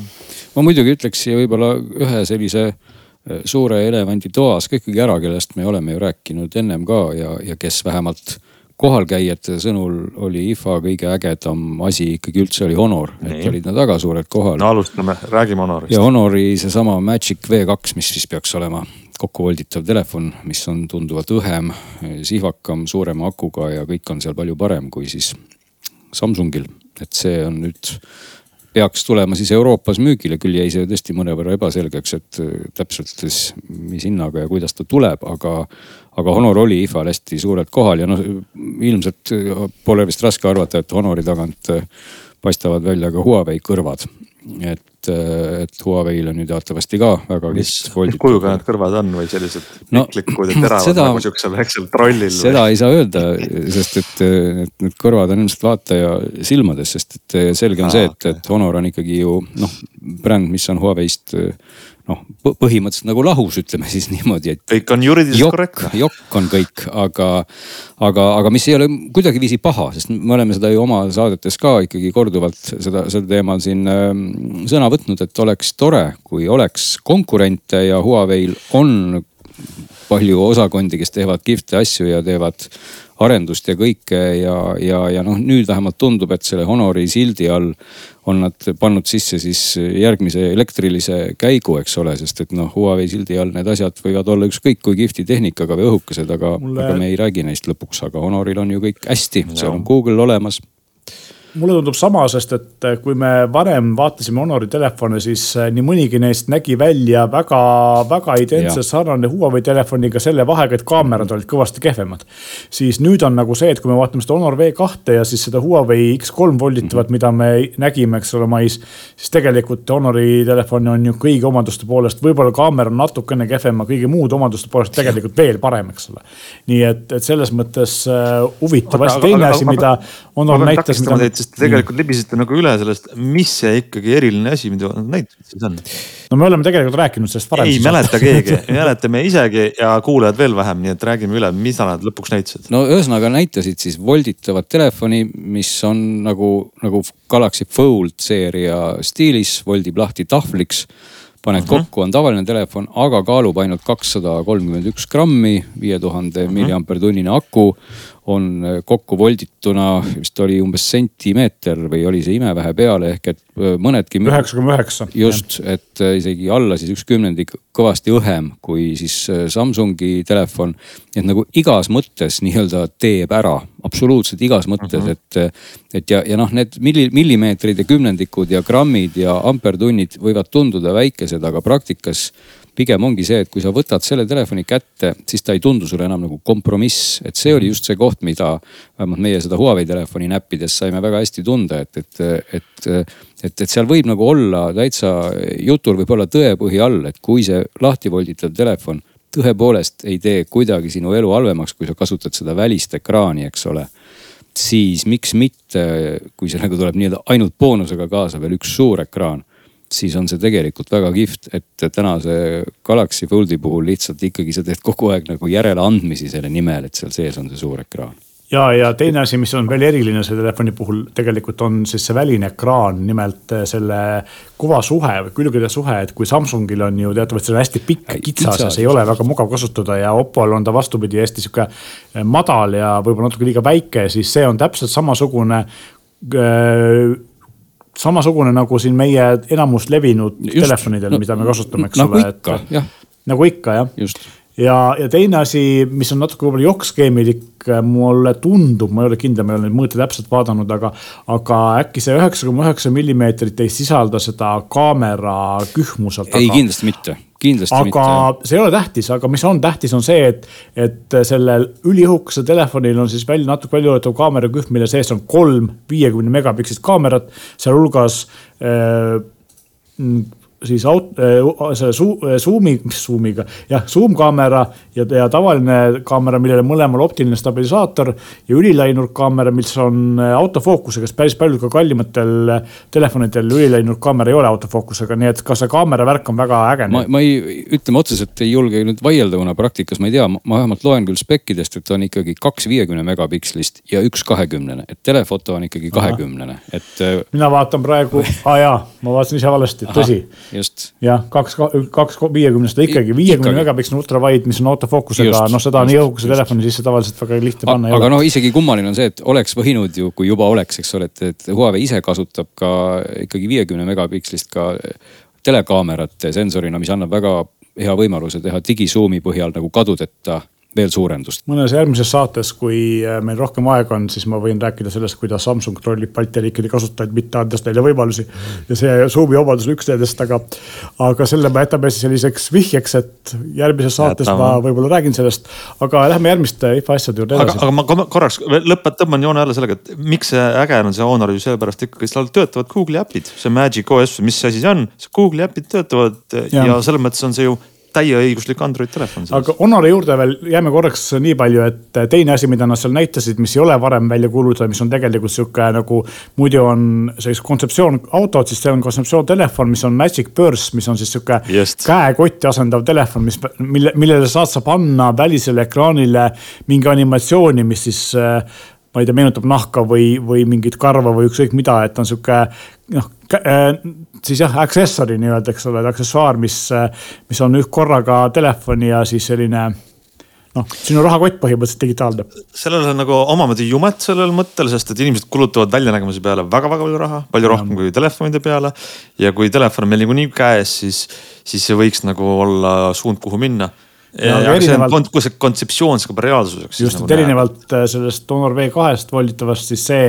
ma muidugi ütleks siia võib-olla ühe sellise äh, suure elevandi toas ka ikkagi ära, kellest me oleme ju rääkinud ennem ka ja, ja kes vähemalt kohalkäijate sõnul oli IFA kõige ägedam asi ikkagi üldse oli Honor, et olid nad väga suured kohal. no alustame, räägime Honorist. ja Honori seesama Magic V2, mis siis peaks olema kokkuvolditav telefon, mis on tunduvalt õhem, sihvakam, suurema akuga ja kõik on seal palju parem kui siis Samsungil. et see on nüüd, peaks tulema siis Euroopas müügile, küll jäi see tõesti mõnevõrra ebaselgeks, et äh, täpselt siis mis hinnaga ja kuidas ta tuleb, aga, aga Honor oli IFA-l hästi suurelt kohal ja noh, ilmselt pole vist raske arvata, et Honori tagant äh, paistavad välja ka Huawei kõrvad et, et Huawei'l on ju teatavasti ka väga mis, mis kujuga need kõrvad on või sellised no, piklikud ja teravad seda, nagu siuksel väiksel trollil? seda ei saa öelda, sest et, et need kõrvad on ilmselt vaataja silmades, sest et selge on Aa, see, et okay., et Honor on ikkagi ju noh, bränd, mis on Huawei'st noh, põhimõtteliselt nagu lahus, ütleme siis niimoodi, et. kõik on juriidiliselt korrektne. jokk on kõik, aga, aga, aga mis ei ole kuidagiviisi paha, sest me oleme seda ju oma saadetes ka ikkagi korduvalt seda, sel teemal siin äh, sõna võtnud, et oleks tore, kui oleks konkurente ja Huawei'l on palju osakondi, kes teevad kihvte asju ja teevad arendust ja kõike ja, ja, ja noh, nüüd vähemalt tundub, et selle Honori sildi all on nad pannud sisse siis järgmise elektrilise käigu, eks ole, sest et noh, Huawei sildi all need asjad võivad olla ükskõik kui kihvti tehnikaga või õhukesed, aga Mulle..., aga me ei räägi neist lõpuks, aga Honoril on ju kõik hästi, seal on Google olemas mulle tundub sama, sest et eh, kui me varem vaatasime Honori telefone, siis eh, nii mõnigi neist nägi välja väga, väga identselt sarnane Huawei telefoniga selle vahega, et kaamerad olid kõvasti kehvemad. siis nüüd on nagu see, et kui me vaatame seda Honor V2 ja siis seda Huawei X3 volditavat mm, -hmm. mida me nägime, eks ole, mais. siis tegelikult Honori telefon on ju kõigi omaduste poolest, võib-olla kaamera on natukene kehvem, aga kõigi muude omaduste poolest tegelikult veel parem, eks ole. nii et, et selles mõttes uh, huvitav asi, teine asi, mida Honor näitas, mida sest te tegelikult libisite nagu üle sellest, mis see ikkagi eriline asi, mida nad näitasid siis on. no me oleme tegelikult rääkinud sellest varem. ei mäleta keegi, ei mäleta me isegi ja kuulajad veel vähem, nii et räägime üle, mida nad lõpuks näitasid. no ühesõnaga näitasid siis volditavat telefoni, mis on nagu, nagu Galaxy Fold seeria stiilis, voldib lahti tahvliks paned uh mhm. -huh. kokku, on tavaline telefon, aga kaalub ainult kakssada kolmkümmend üks grammi, viie tuhande mhm. milliampertunnine aku on äh, kokku voldituna vist oli umbes sentimeeter või oli see imevähe peale ehk et äh, mõnedki. üheksa koma üheksa. just, et äh, isegi alla siis üks kümnendik kõvasti õhem kui siis Samsungi telefon. et nagu igas mõttes nii-öelda teeb ära, absoluutselt igas mõttes uh, -huh. et, et ja, ja noh, need milli, millimeetrid ja kümnendikud ja grammid ja ampertunnid võivad tunduda väikesed, aga praktikas pigem ongi see, et kui sa võtad selle telefoni kätte, siis ta ei tundu sulle enam nagu kompromiss. et see oli just see koht, mida vähemalt meie seda Huawei telefoni näppides saime väga hästi tunda, et, et, et, et, et seal võib nagu olla täitsa, jutul võib olla tõepõhi all, et kui see lahti volditav telefon tõepoolest ei tee kuidagi sinu elu halvemaks, kui sa kasutad seda välist ekraani, eks ole siis miks mitte, kui sellega tuleb nii-öelda ainult boonusega kaasa veel üks suur ekraan siis on see tegelikult väga kihvt, et tänase Galaxy Foldi puhul lihtsalt ikkagi sa teed kogu aeg nagu järeleandmisi selle nimel, et seal sees on see suur ekraan. Ja, ja teine asi, mis on veel eriline selle telefoni puhul tegelikult on siis see väline ekraan, nimelt äh, selle kuvasuhe või külgede suhe, et kui Samsungil on ju teatavasti see on hästi pikk, kitsas ja see ei ole väga mugav kasutada ja Oppol on ta vastupidi hästi sihuke äh, madal ja võib-olla natuke liiga väike, siis see on täpselt samasugune äh, samasugune nagu siin meie enamus levinud Just, telefonidel no,, mida me kasutame, eks nagu ole. nagu ikka, jah. nagu ikka, jah ja, ja teine asi, mis on natuke võib-olla jokkskeemilik, mulle tundub, ma ei ole kindel, ma ei ole neid mõõte täpselt vaadanud, aga, aga äkki see üheksa koma üheksa millimeetrit ei sisalda seda kaamera kühmu seal taga. ei, kindlasti mitte, kindlasti aga mitte. aga see ei ole tähtis, aga mis on tähtis, on see, et, et sellel üliõhukesel telefonil on siis välja natuke väljaulatuv kaamera kühm, mille sees on kolm viiekümne megapikslist kaamerat, sealhulgas äh, siis aut-, äh, selle Zoom'i, mis Zoom'iga, jah, Zoom kaamera ja, ja tavaline kaamera, millel on mõlemal optiline stabilisaator ja ülilainurkkaamera, mis on äh, autofookusega, sest päris paljudel ka kallimatel telefonidel ülilainurkkaamera ei ole autofookusega, nii et ka see kaamera värk on väga äge. ma, ma ei, ütleme otseselt ei julge nüüd vaielda, kuna praktikas ma ei tea, ma vähemalt loen küll spekkidest, et on ikkagi kaks viiekümne megapikslist ja üks kahekümnene, et telefoto on ikkagi kahekümnene, et. mina vaatan praegu, aa jaa, ma vaatasin ise valesti, tõsi just. jah, kaks, kaks viiekümnest ikkagi viiekümne megapiksli ultrawide, mis on autofookusega, noh, seda on nii õhukese telefoni sisse tavaliselt väga lihtne panna. aga noh, isegi kummaline on see, et oleks võinud ju, kui juba oleks, eks ole, et, et Huawei ise kasutab ka ikkagi viiekümne megapikslist ka telekaamerate sensorina, mis annab väga hea võimaluse teha digisuumi põhjal nagu kadudeta veel suurendust. mõnes järgmises saates, kui äh, meil rohkem aega on, siis ma võin rääkida sellest, kuidas Samsung trollib Balti riikide kasutajaid, mitte andes neile võimalusi. ja see Zoomi vabadus on üks nendest, aga, aga selle me jätame selliseks vihjeks, et järgmises saates Jätame. ma võib-olla räägin sellest. aga lähme järgmiste IFA asjade juurde edasi. aga ma korraks lõpet-, tõmban joone alla sellega, et miks see äge on see Honor ju sellepärast ikkagi, seal töötavad Google'i äpid, see Magic OS, mis asi see on, see Google'i äpid töötavad ja, ja selles mõttes on see ju täieõiguslik Android telefon. aga Honori juurde veel jääme korraks nii palju, et teine asi, mida nad seal näitasid, mis ei ole varem välja kuulutatud, mis on tegelikult sihuke nagu. muidu on sellise kontseptsioon autod, siis see on kontseptsioon telefon, mis on Magic Purse, mis on siis sihuke käekotti asendav telefon, mis, mille, millele saad sa panna välisele ekraanile mingi animatsiooni, mis siis ma ei tea, meenutab nahka või, või mingit karva või ükskõik mida, et on sihuke noh Äh, siis jah, accessory nii-öelda, eks ole, aksessuaar, mis, mis on korraga telefoni ja siis selline noh, sinu rahakott põhimõtteliselt digitaalne. sellel on nagu omamoodi jumet sellel mõttel, sest et inimesed kulutavad väljanägemise peale väga-väga palju raha, palju rohkem kui telefonide peale. ja kui telefon on meil niikuinii käes, siis, siis see võiks nagu olla suund, kuhu minna. Ja, ja erinevalt, kui see kontseptsioon saab reaalsuseks. just, nagu et erinevalt äh, sellest Honor V2-st volditavast, siis see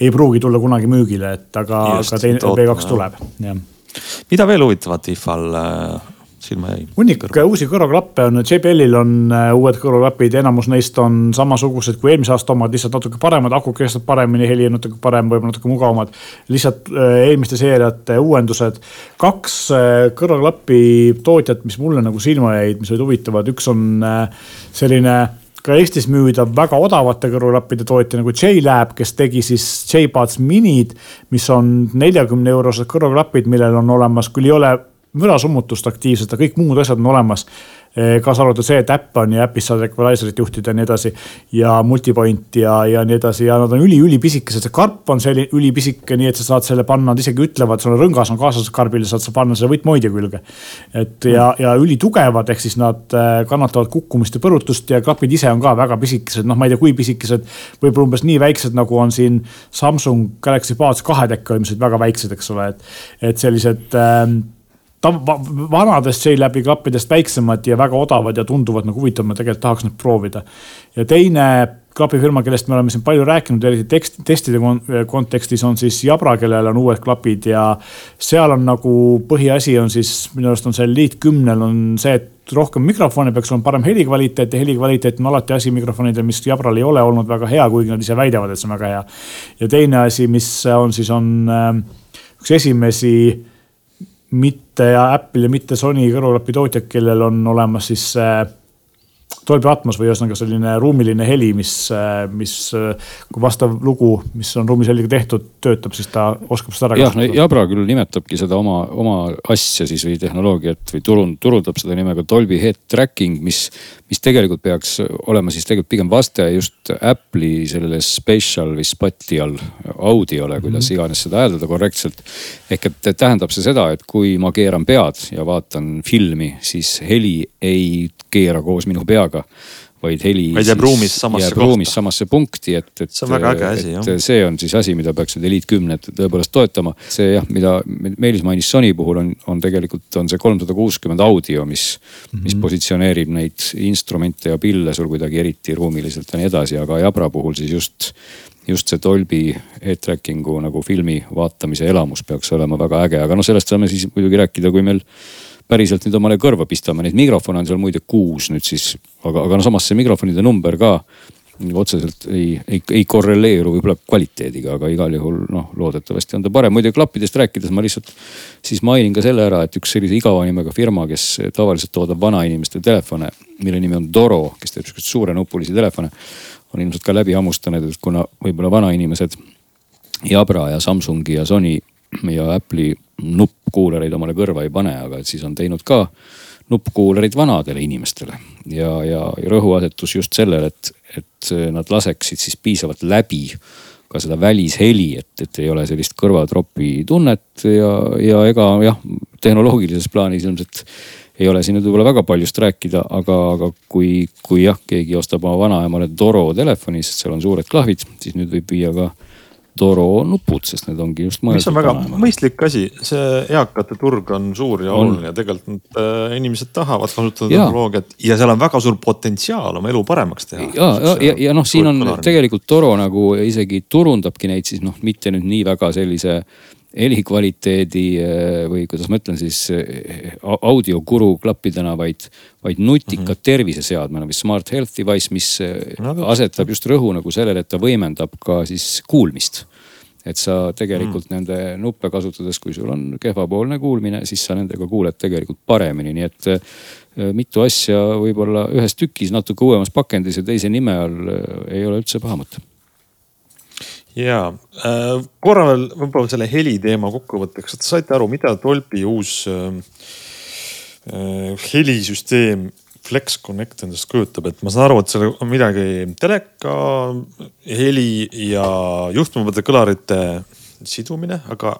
ei pruugi tulla kunagi müügile, et aga, aga teine V2 tuleb, jah. mida veel huvitavat IFA-l äh, silma jäi? hunnik uusi kõrvaklappe on, JBL-il on äh, uued kõrvaklapid, enamus neist on samasugused kui eelmise aasta omad, lihtsalt natuke paremad, aku kestab paremini, heli on natuke parem, võib-olla natuke mugavamad. lihtsalt äh, eelmiste seeriate uuendused. kaks kõrvaklapi tootjat, mis mulle nagu silma jäid, mis olid huvitavad, üks on selline ka Eestis müüdav väga odavate kõrvaklappide tootja nagu J-Lab, kes tegi siis J-Buds minid, mis on neljakümne eurosed kõrvaklapid, millel on olemas, küll ei ole mürasummutust aktiivselt, aga kõik muud asjad on olemas Eh, kaasa arvatud see, et äpp on ja äpis saad equalizer'it juhtida ja nii edasi. ja multipoint ja, ja nii edasi ja nad on üli-ülipisikesed, see karp on selline ülipisike, nii et sa saad selle panna, nad isegi ütlevad, sul on rõngas on kaasas karbile, saad sa panna selle võtmoidja külge. et ja, ja ülitugevad, ehk siis nad eh, kannatavad kukkumist ja põrutust ja klapid ise on ka väga pisikesed, noh, ma ei tea, kui pisikesed. võib-olla umbes nii väiksed, nagu on siin Samsung Galaxy Buds kahed äkki ilmselt väga väiksed, eks ole, et, et sellised äh, vanadest J-Labi klappidest väiksemad ja väga odavad ja tunduvad nagu huvitav, ma tegelikult tahaks neid proovida. ja teine klapifirma, kellest me oleme siin palju rääkinud, eriti tekst, testide kontekstis on siis Jabra, kellel on uued klapid ja seal on nagu põhiasi on siis minu arust on see Elite kümnel on see, et rohkem mikrofone peaks olema parem helikvaliteet ja helikvaliteet on alati asi mikrofonidel, mis Jabral ei ole olnud väga hea, kuigi nad ise väidavad, et see on väga hea. ja teine asi, mis on siis on äh, üks esimesi mitte Apple ja mitte Sony kõrvaklapi tootjad, kellel on olemas siis äh, Dolby Atmos või ühesõnaga selline ruumiline heli, mis, mis kui vastav lugu, mis on ruumis heliga tehtud, töötab, siis ta oskab seda ära kasutada. jah, no Jabra küll nimetabki seda oma, oma asja siis või tehnoloogiat või turund, turundab seda nimega Dolby Head Tracking, mis, mis tegelikult peaks olema siis tegelikult pigem vaste just Apple'i sellele spatial või spatial audiole, kuidas mm -hmm. iganes seda hääldada korrektselt. ehk et tähendab see seda, et kui ma keeran pead ja vaatan filmi, siis heli ei keera koos minu peaga vaid heli. vaid jääb ruumis samasse jääb kohta. ruumis samasse punkti, et, et. see on väga äge asi jah. see on siis asi, mida peaks nüüd Elite kümned tõepoolest toetama. see jah, mida Meelis mainis Sony puhul on, on tegelikult on see kolmsada kuuskümmend audio, mis mm, -hmm. mis positsioneerib neid instrumente ja pille sul kuidagi eriti ruumiliselt ja nii edasi, aga Jabra puhul siis just just see Dolby head-tracking'u nagu filmi vaatamise elamus peaks olema väga äge, aga noh, sellest saame siis muidugi rääkida, kui meil päriselt nüüd omale kõrva pistame, neid mikrofone on seal muide kuus nüüd siis, aga, aga no samas see mikrofonide number ka otseselt ei, ei, ei korreleeru võib-olla kvaliteediga, aga igal juhul noh, loodetavasti on ta parem. muide klappidest rääkides ma lihtsalt siis mainin ka selle ära, et üks sellise igava nimega firma, kes tavaliselt toodab vanainimeste telefone, mille nimi on Doro, kes teeb siukseid suurenupulisi telefone, on ilmselt ka läbi hammustanud, et kuna võib-olla vanainimesed Jabra ja Samsungi ja Sony ja Apple'i nuppkuulareid omale kõrva ei pane, aga siis on teinud ka nuppkuularid vanadele inimestele. ja, ja rõhuasetus just sellele, et, et nad laseksid siis piisavalt läbi ka seda välisheli, et, et ei ole sellist kõrvatropi tunnet ja, ja ega jah, tehnoloogilises plaanis ilmselt ei ole siin nüüd võib-olla väga paljust rääkida, aga, aga kui, kui jah, keegi ostab oma vanaemale Toro telefoni, sest seal on suured klahvid, siis nüüd võib viia ka Toro nupud, sest need ongi just mõeldud. mis on väga panema. mõistlik asi, see eakate turg on suur ja oluline ja tegelikult äh, inimesed tahavad kasutada tehnoloogiat ja seal on väga suur potentsiaal oma elu paremaks teha. ja, ja, ja, ja noh, siin on kõlarni. tegelikult Toro nagu isegi turundabki neid siis noh, mitte nüüd nii väga sellise helikvaliteedi äh, või kuidas ma ütlen siis äh, audiokuru klappidena, vaid, vaid nutika mm -hmm. terviseseadmena või smart health device, mis äh, no, asetab just rõhu nagu sellele, et ta võimendab ka siis kuulmist. Et sa tegelikult mm. nende nuppe kasutades, kui sul on kehvapoolne kuulmine, siis sa nendega kuuled tegelikult paremini, nii et mitu asja võib-olla ühes tükis natuke uuemas pakendis ja teise nime all ei ole üldse paha mõte. Ja äh, korra veel võib-olla selle heli teema kokkuvõtteks, et saite aru, mida Dolby uus äh, äh, helisüsteem Flex Connect endast kujutab, et ma saan aru, et seal on midagi teleka, heli ja juhtmevõtte kõlarite sidumine, aga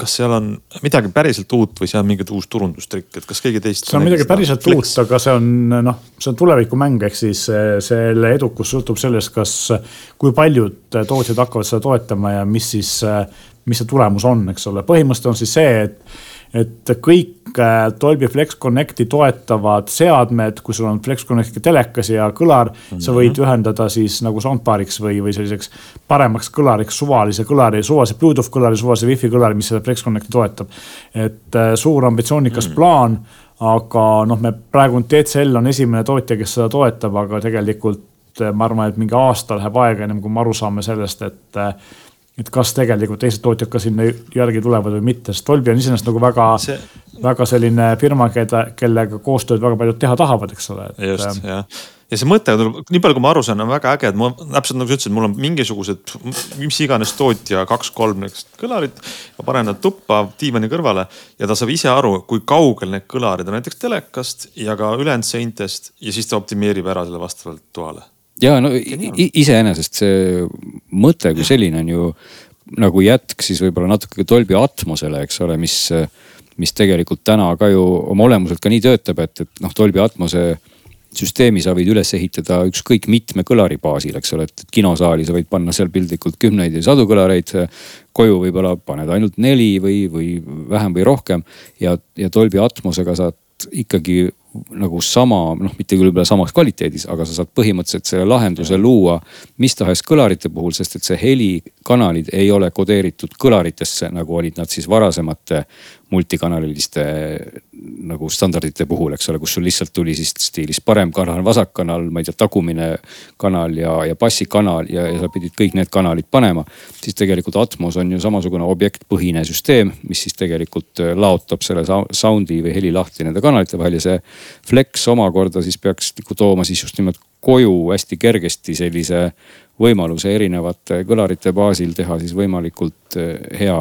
kas seal on midagi päriselt uut või see on mingi uus turundustrikk, et kas keegi teist? see on midagi päriselt uut, aga see on noh, see on tulevikumäng, ehk siis eh, selle edukus sõltub sellest, kas, kui paljud tootjad hakkavad seda toetama ja mis siis, eh, mis see tulemus on, eks ole. põhimõtteliselt on siis see, et et kõik äh, Dolby Flex Connecti toetavad seadmed, kui sul on Flex Connecti telekas ja kõlar mm, -hmm. sa võid mhm. ühendada siis nagu soundbar'iks või, või selliseks paremaks kõlariks suvalise kõlari, suvalise Bluetooth kõlari, suvalise wifi kõlari, mis seda Flex Connecti toetab. et äh, suur ambitsioonikas mm -hmm. plaan, aga noh, me praegu TCL on esimene tootja, kes seda toetab, aga tegelikult äh, ma arvan, et mingi aasta läheb aega, ennem kui me aru saame sellest, et et kas tegelikult teised tootjad ka sinna järgi tulevad või mitte, sest Dolby on iseenesest nagu väga see..., väga selline firma, keda, kellega koostööd väga paljud teha tahavad, eks ole. just ähm, jah, ja see mõte tuleb, nii palju, kui ma aru saan, on väga äge, et ma täpselt nagu sa ütlesid, mul on mingisugused, mis iganes tootja kaks-kolm niisugust kõlarit. ma panen nad tuppa diivani kõrvale ja ta saab ise aru, kui kaugel need kõlarid on näiteks telekast ja ka ülejäänud seintest ja siis ta optimeerib ära selle vastavalt toale ja no iseenesest see mõte kui selline on ju nagu jätk siis võib-olla natuke Dolby Atmosele, eks ole, mis, mis tegelikult täna ka ju oma olemuselt ka nii töötab, et, et noh, Dolby Atmose süsteemi sa võid üles ehitada ükskõik mitme kõlari baasil, eks ole, et kinosaali sa võid panna seal piltlikult kümneid ja sadu kõlareid. koju võib-olla paned ainult neli või, või vähem või rohkem ja, ja Dolby Atmosega saad ikkagi nagu sama, noh, mitte küll võib-olla samas kvaliteedis, aga sa saad põhimõtteliselt selle lahenduse luua mis tahes kõlarite puhul, sest et see helikanalid ei ole kodeeritud kõlaritesse, nagu olid nad siis varasemate multikanaliliste nagu standardite puhul, eks ole, kus sul lihtsalt tuli siis stiilis parem kanal, vasak kanal, ma ei tea, tagumine kanal ja, ja bassikanal ja, ja sa pidid kõik need kanalid panema. siis tegelikult Atmos on ju samasugune objektpõhine süsteem, mis siis tegelikult äh, laotab selle sound'i või heli lahti nende kanalite vahel ja see Flex omakorda siis peaks nagu tooma siis just nimelt koju hästi kergesti sellise võimaluse erinevate kõlarite baasil teha siis võimalikult äh, hea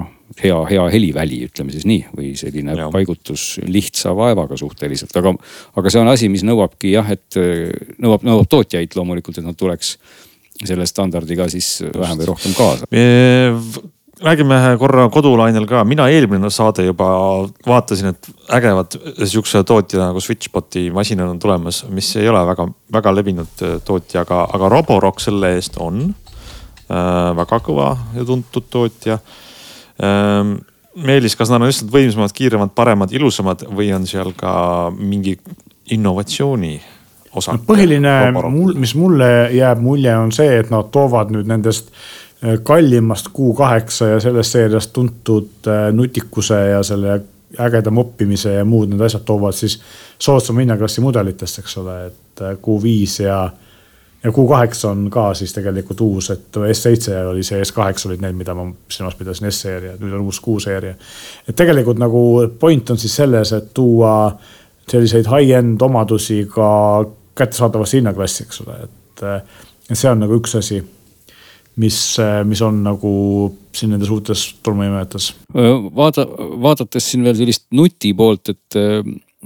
noh hea, hea heliväli, ütleme siis nii, või selline ja. paigutus lihtsa vaevaga suhteliselt, aga, aga see on asi, mis nõuabki jah, et nõuab, nõuab tootjaid loomulikult, et nad tuleks selle standardiga siis vähem või rohkem kaasa räägime korra kodulainel ka, mina eelmine saade juba vaatasin, et ägevad sihukese tootja nagu Switchboti masinad on tulemas, mis ei ole väga, väga levinud tootja, aga, aga Roborock selle eest on äh, väga kõva ja tuntud tootja. Äh, Ehm, Meelis, kas nad on lihtsalt võimsamad, kiiremad, paremad, ilusamad või on seal ka mingi innovatsiooni osa no,? põhiline, mis mulle jääb mulje, on see, et nad toovad nüüd nendest kallimast Q8 ja sellest seeriast tuntud eh, nutikuse ja selle ägeda moppimise ja muud need asjad toovad siis soodsama hinnaklassi mudelitest, eks ole, et eh, Q5 ja ja Q8 on ka siis tegelikult uus, et S7 oli see, S8 olid need, mida ma silmas pidasin, S-seeria, nüüd on uus Q-seeria. et tegelikult nagu point on siis selles, et tuua selliseid high-end omadusi ka kättesaadavasse hinnaklassi, eks ole, et. et see on nagu üks asi, mis, mis on nagu siin nendes uutes tolmuimejates. vaata, vaadates siin veel sellist nuti poolt, et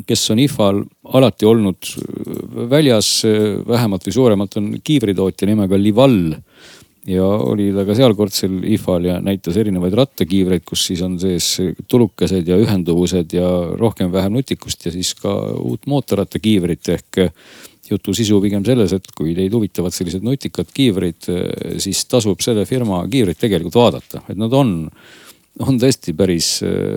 kes on IFA-l alati olnud äh, väljas, äh, vähemalt või suuremalt on kiivritootja nimega Lival. ja oli ta ka sealkordsel IFA-l ja näitas erinevaid rattakiivreid, kus siis on sees tulukesed ja ühenduvused ja rohkem-vähem nutikust ja siis ka uut mootorrattakiivrit ehk jutu sisu pigem selles, et kui teid huvitavad sellised nutikad kiivrid, äh, siis tasub selle firma kiivrit tegelikult vaadata, et nad on on tõesti päris,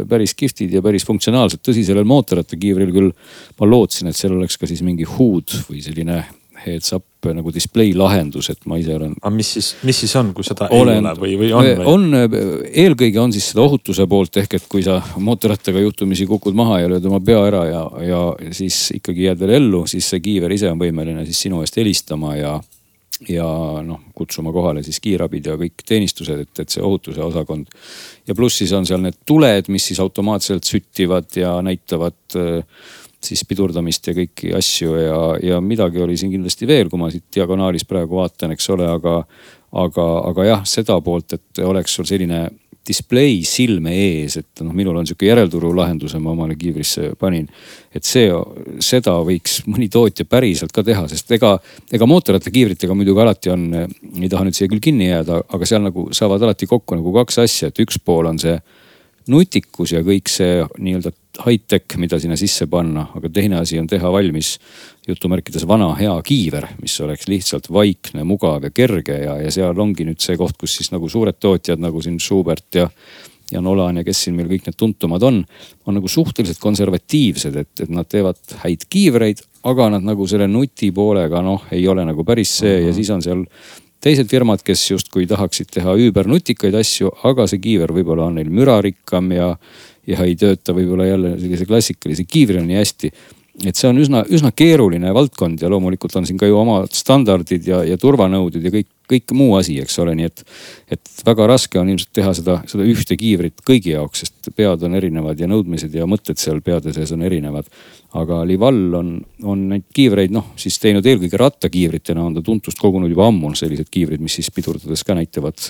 päris kihvtid ja päris funktsionaalsed. tõsi, sellel mootorrattakiivril küll ma lootsin, et seal oleks ka siis mingi HUD või selline heads up nagu display lahendus, et ma ise olen. aga mis siis, mis siis on, kui seda olen, ei ole või, või on? on, eelkõige on siis seda ohutuse poolt ehk et kui sa mootorrattaga juhtumisi kukud maha ja lööd oma pea ära ja, ja siis ikkagi jääd veel ellu, siis see kiiver ise on võimeline siis sinu eest helistama ja ja noh, kutsuma kohale siis kiirabid ja kõik teenistused, et, et see ohutuse osakond. ja pluss siis on seal need tuled, mis siis automaatselt süttivad ja näitavad äh, siis pidurdamist ja kõiki asju ja, ja midagi oli siin kindlasti veel, kui ma siit diagonaalis praegu vaatan, eks ole, aga, aga, aga jah, seda poolt, et oleks sul selline display silme ees, et noh, minul on sihuke järelturu lahenduse ma omale kiivrisse panin. et see, seda võiks mõni tootja päriselt ka teha, sest ega, ega mootorrattakiivritega muidugi alati on, ei taha nüüd siia küll kinni jääda, aga seal nagu saavad alati kokku nagu kaks asja, et üks pool on see nutikus ja kõik see nii-öelda high-tech, mida sinna sisse panna, aga teine asi on teha valmis jutumärkides vana hea kiiver, mis oleks lihtsalt vaikne, mugav ja kerge ja, ja seal ongi nüüd see koht, kus siis nagu suured tootjad nagu siin Schubert ja ja Nolan ja kes siin meil kõik need tuntumad on, on nagu suhteliselt konservatiivsed, et, et nad teevad häid kiivreid, aga nad nagu selle nuti poolega noh, ei ole nagu päris see uh -huh. ja mhm. siis on seal teised firmad, kes justkui tahaksid teha üübernutikaid asju, aga see kiiver võib-olla on neil mürarikkam ja, ja ei tööta võib-olla jälle sellise klassikalise kiivrina nii hästi et see on üsna, üsna keeruline valdkond ja loomulikult on siin ka ju omad standardid ja, ja turvanõuded ja kõik, kõik muu asi, eks ole, nii et. et väga raske on ilmselt teha seda, seda ühte kiivrit kõigi jaoks, sest pead on erinevad ja nõudmised ja mõtted seal peade sees on erinevad aga Lival on, on neid kiivreid noh, siis teinud eelkõige rattakiivritena on ta tuntust kogunud juba ammu, sellised kiivrid, mis siis pidurdades ka näitavad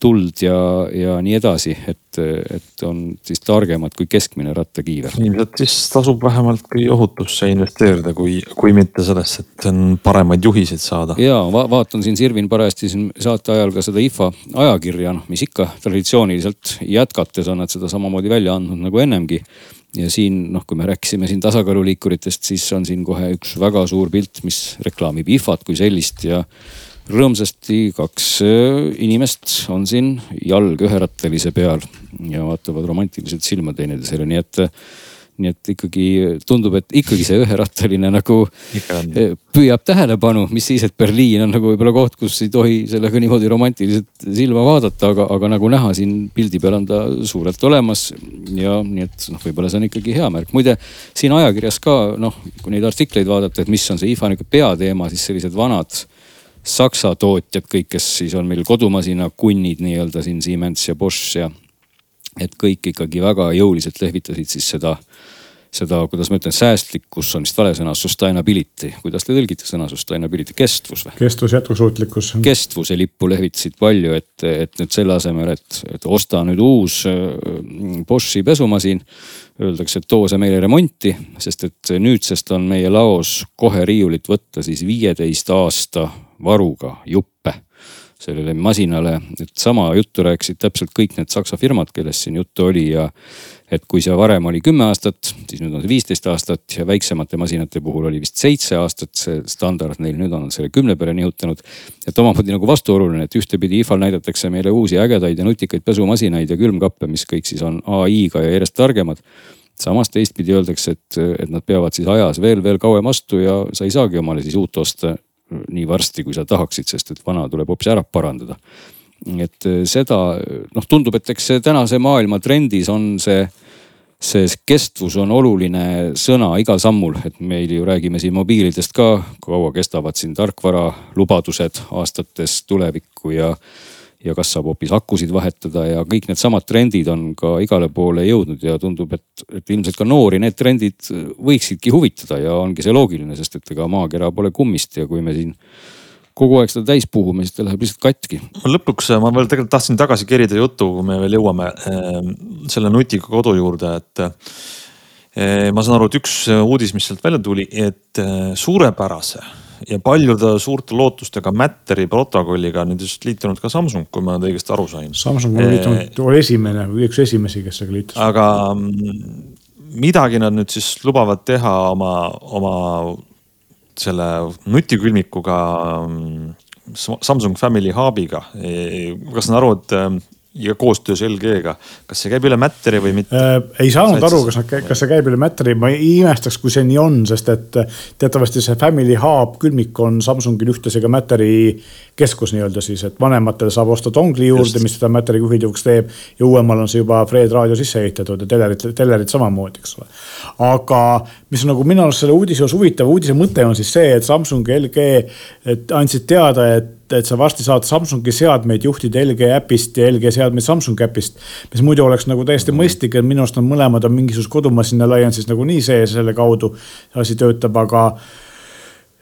tuld ja, ja nii edasi, et, et on siis targemad kui keskmine rattakiiver. ilmselt siis tasub vähemalt kui ohutusse investeerida, kui, kui mitte sellesse, et on paremaid juhiseid saada. ja va vaatan siin Sirvin parajasti siin saate ajal ka seda IFA ajakirja, noh, mis ikka traditsiooniliselt jätkates on nad seda samamoodi välja andnud nagu ennemgi ja siin noh, kui me rääkisime siin tasakaaluliikuritest, siis on siin kohe üks väga suur pilt, mis reklaamib IFA-t kui sellist ja rõõmsasti kaks äh, inimest on siin jalg üherattalise peal ja vaatavad romantiliselt silma teineteisele, nii et nii et ikkagi tundub, et ikkagi see üherattaline nagu eh, püüab tähelepanu, mis siis, et Berliin on nagu võib-olla koht, kus ei tohi sellega niimoodi romantiliselt silma vaadata, aga, aga nagu näha siin pildi peal on ta suurelt olemas. ja nii et noh, võib-olla see on ikkagi hea märk. muide siin ajakirjas ka noh, kui neid artikleid vaadata, et mis on see IFA nihuke peateema, siis sellised vanad Saksa tootjad, kõik, kes siis on meil kodumasina kunnid nii-öelda siin Siemens ja Bosch ja et kõik ikkagi väga jõuliselt lehvitasid siis seda, seda, kuidas ma ütlen, säästlikkus on vist vale sõna, sustainability. kuidas te tõlgite sõna sustainability, kestvus või? kestvus, jätkusuutlikkus. kestvuse lippu lehvitasid palju, et, et nüüd selle asemel, et, et osta nüüd uus äh, Boschi pesumasin. Öeldakse, et too see meile remonti, sest et nüüdsest on meie laos kohe riiulit võtta siis viieteist aasta varuga juppe sellele masinale. et sama juttu rääkisid täpselt kõik need saksa firmad, kellest siin juttu oli ja et kui see varem oli kümme aastat, siis nüüd on see viisteist aastat ja väiksemate masinate puhul oli vist seitse aastat see standard neil, nüüd on selle kümne peale nihutanud. et omamoodi nagu vastuoluline, et ühtepidi IFA-l näidatakse meile uusi ägedaid ja nutikaid pesumasinaid ja külmkappe, mis kõik siis on ai-ga ja järjest targemad samas teistpidi öeldakse, et, et nad peavad siis ajas veel, veel kauem vastu ja sa ei saagi omale siis uut osta nii varsti, kui sa tahaksid, sest et vana tuleb hoopis ära parandada. et eh, seda noh, tundub, et eks see tänase maailma trendis on see see kestvus on oluline sõna igal sammul, et meil ju räägime siin mobiilidest ka, kaua kestavad siin tarkvaralubadused aastates tulevikku ja ja kas saab hoopis akusid vahetada ja kõik needsamad trendid on ka igale poole jõudnud ja tundub, et, et ilmselt ka noori need trendid võiksidki huvitada ja ongi see loogiline, sest et ega maakera pole kummist ja kui me siin kogu aeg seda täis puhume, siis ta läheb lihtsalt katki. lõpuks ma veel tegelikult tahtsin tagasi kerida jutu, kui me veel jõuame ehm, selle nutika kodu juurde, et ehm, ma saan aru, et üks uudis, mis sealt välja tuli, et ehm, suurepärase ja paljude suurte lootustega Matteri protokolliga nüüd just liitunud ka Samsung, kui ma nüüd õigesti aru sain. Samsung on liitunud, oli esimene või üks esimesi, kes sellega liitus. aga mm, midagi nad nüüd siis lubavad teha oma, oma selle nutikülmikuga mm, Samsung Family Hubiga. ma saan aru, et ja koostöös LG-ga. kas see käib üle Matteri või mitte äh,? ei saanud aru, kas nad, kas see käib üle Matteri, ma ei imestaks, kui see nii on, sest et teatavasti see Family Hub külmik on Samsungil ühtlasi ka Matteri keskus nii-öelda siis, et vanematel saab osta dongli juurde, mis seda Matteri juhilduvaks teeb. ja uuemal on see juba Fred raadio sisse ehitatud ja telerid, telerid samamoodi, eks ole. aga mis on nagu minu arust selle uudise juures huvitav, uudise mõte on siis see, et Samsung ja LG andsid teada, et et sa varsti saad Samsungi seadmeid juhtida LG äpist ja LG seadmeid Samsung äpist. mis muidu oleks nagu täiesti mm. mõistlik, et minu arust nad mõlemad on mingisuguse kodumasina alliance'is nagunii sees, selle kaudu asi töötab, aga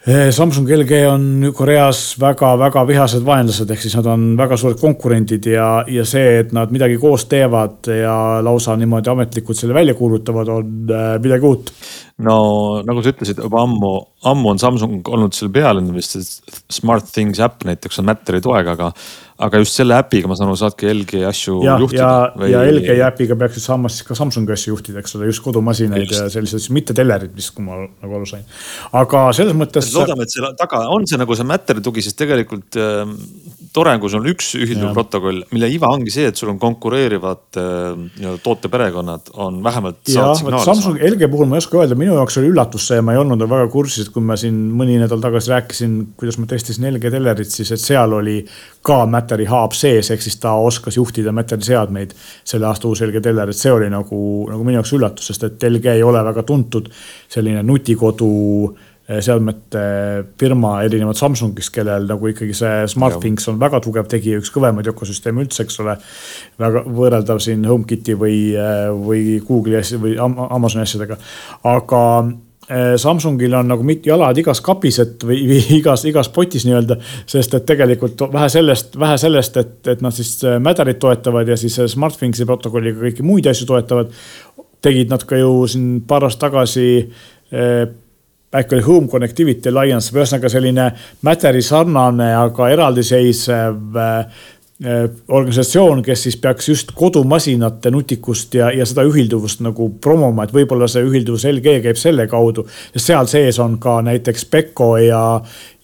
Samsung LG on Koreas väga-väga vihased vaenlased, ehk siis nad on väga suured konkurendid ja, ja see, et nad midagi koos teevad ja lausa niimoodi ametlikult selle välja kuulutavad, on eh, midagi uut. No nagu sa ütlesid juba ammu, ammu on Samsung olnud seal peal, vist see Smart Things äpp näiteks on Matteri toega, aga aga just selle äpiga ma saan aru, saadki LG asju ja, juhtida. ja või..., ja LG äpiga peaksid saama siis ka Samsungi asju juhtida, eks ole, just kodumasinaid just. ja selliseid, mitte telerid vist, kui ma nagu aru sain. aga selles mõttes. loodame, et seal taga on see nagu see Matteri tugi, sest tegelikult äh, tore, kui sul on üks ühilduv protokoll, mille iva ongi see, et sul on konkureerivad äh, nii-öelda tooteperekonnad on vähemalt. jah, vot Samsung, LG puhul ma ei oska öelda, minu jaoks oli üllatus see, ma ei olnud väga kursis, et kui ma siin mõni nädal tagasi rääkisin, kuidas ma testisin LG telerit, siis et seal oli ka Matteri hub sees, ehk siis ta oskas juhtida Matteri seadmeid selle aasta uus LG teler, et see oli nagu, nagu minu jaoks üllatus, sest et LG ei ole väga tuntud selline nutikodu seadmete firma erinevalt Samsungist, kellel nagu ikkagi see SmartThings on väga tugev tegija, üks kõvemaid ökosüsteeme üldse, eks ole. väga võrreldav siin HomeKiti või, eh, või Google'i asja või Amazoni asjadega, aga Samsungil on nagu jalad igas kapis, et või, või igas, igas potis nii-öelda. sest et tegelikult vähe sellest, vähe sellest, et, et nad siis Matterit toetavad ja siis SmartThingsi protokolliga kõiki muid asju toetavad. tegid nad ka ju siin paar aastat tagasi äkki oli Home Connectivity Alliance, ühesõnaga selline Matteri sarnane, aga eraldiseisev Äh, organisatsioon, kes siis peaks just kodumasinate nutikust ja, ja seda ühilduvust nagu promoma, et võib-olla see ühilduvus LG käib selle kaudu. seal sees on ka näiteks Pekko ja,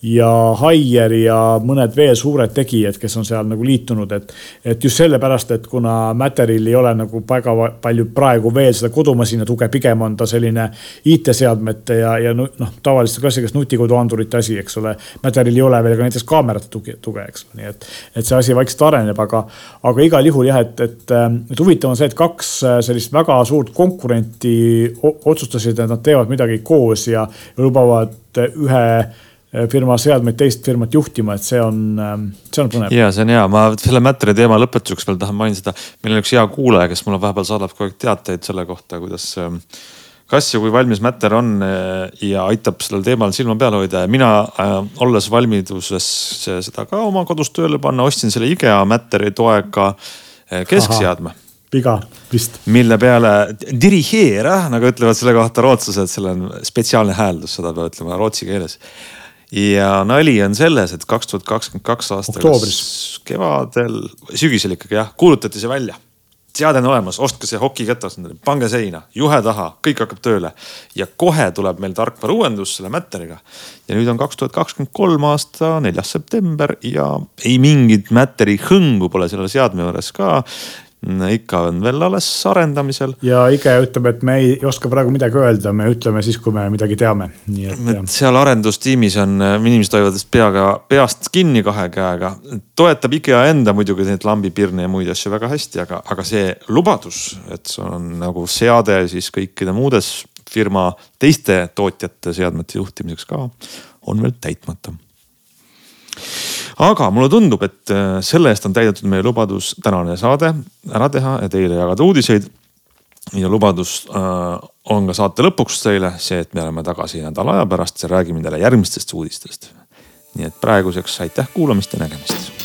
ja Haier ja mõned veel suured tegijad, kes on seal nagu liitunud, et. et just sellepärast, et kuna Matteril ei ole nagu väga palju praegu veel seda kodumasina tuge, pigem on ta selline IT-seadmete ja, ja noh, tavaliste klassikaliste nutikoduandurite asi, eks ole. Matteril ei ole veel ka näiteks kaamerate tuge, tuge, eks ole, nii et, et see asi vaikselt areneb, aga, aga igal juhul jah, et, et, et huvitav on see, et kaks sellist väga suurt konkurenti otsustasid, et nad teevad midagi koos ja lubavad ühe Äh, firma seadmeid teist firmat juhtima, et see on, ähm, see on põnev. ja see on hea, ma selle Matteri teema lõpetuseks veel tahan mainida. meil on üks hea kuulaja, kes mulle vahepeal saadab kogu aeg teateid selle kohta, kuidas ähm, kas ja kui valmis Matter on äh, ja aitab sellel teemal silma peal hoida ja mina äh, olles valmiduses seda ka oma kodus tööle panna, ostsin selle IKEA Matteri toega keskseadme viga vist. mille peale dirigeera, nagu ütlevad selle kohta rootslased, seal on spetsiaalne hääldus, seda peab ütlema rootsi keeles ja nali on selles, et kaks tuhat kakskümmend kaks aastal kevadel, sügisel ikkagi jah, kuulutati see välja. seade on olemas, ostke see hokiketas pange seina, juhe taha, kõik hakkab tööle. ja kohe tuleb meil tarkvara uuendus selle Matteriga. ja nüüd on kaks tuhat kakskümmend kolm aasta neljas september ja ei mingit Matteri hõngu pole selle seadme juures ka ikka on veel alles arendamisel. ja IKEA ütleb, et me ei oska praegu midagi öelda, me ütleme siis, kui me midagi teame, seal arendustiimis on, inimesed hoiavad peaga, peast kinni kahe käega. toetab IKEA enda muidugi neid lambipirne ja muid asju väga hästi, aga, aga see lubadus, et see on nagu seade siis kõikide muudes firma teiste tootjate seadmete juhtimiseks ka, on veel täitmata aga mulle tundub, et äh, selle eest on täidetud meie lubadus tänane saade ära teha ja teile jagada uudiseid. ja lubadus äh, on ka saate lõpuks teile see, et me oleme tagasi nädala aja pärast ja räägime teile järgmistest uudistest. nii et praeguseks aitäh kuulamast ja nägemist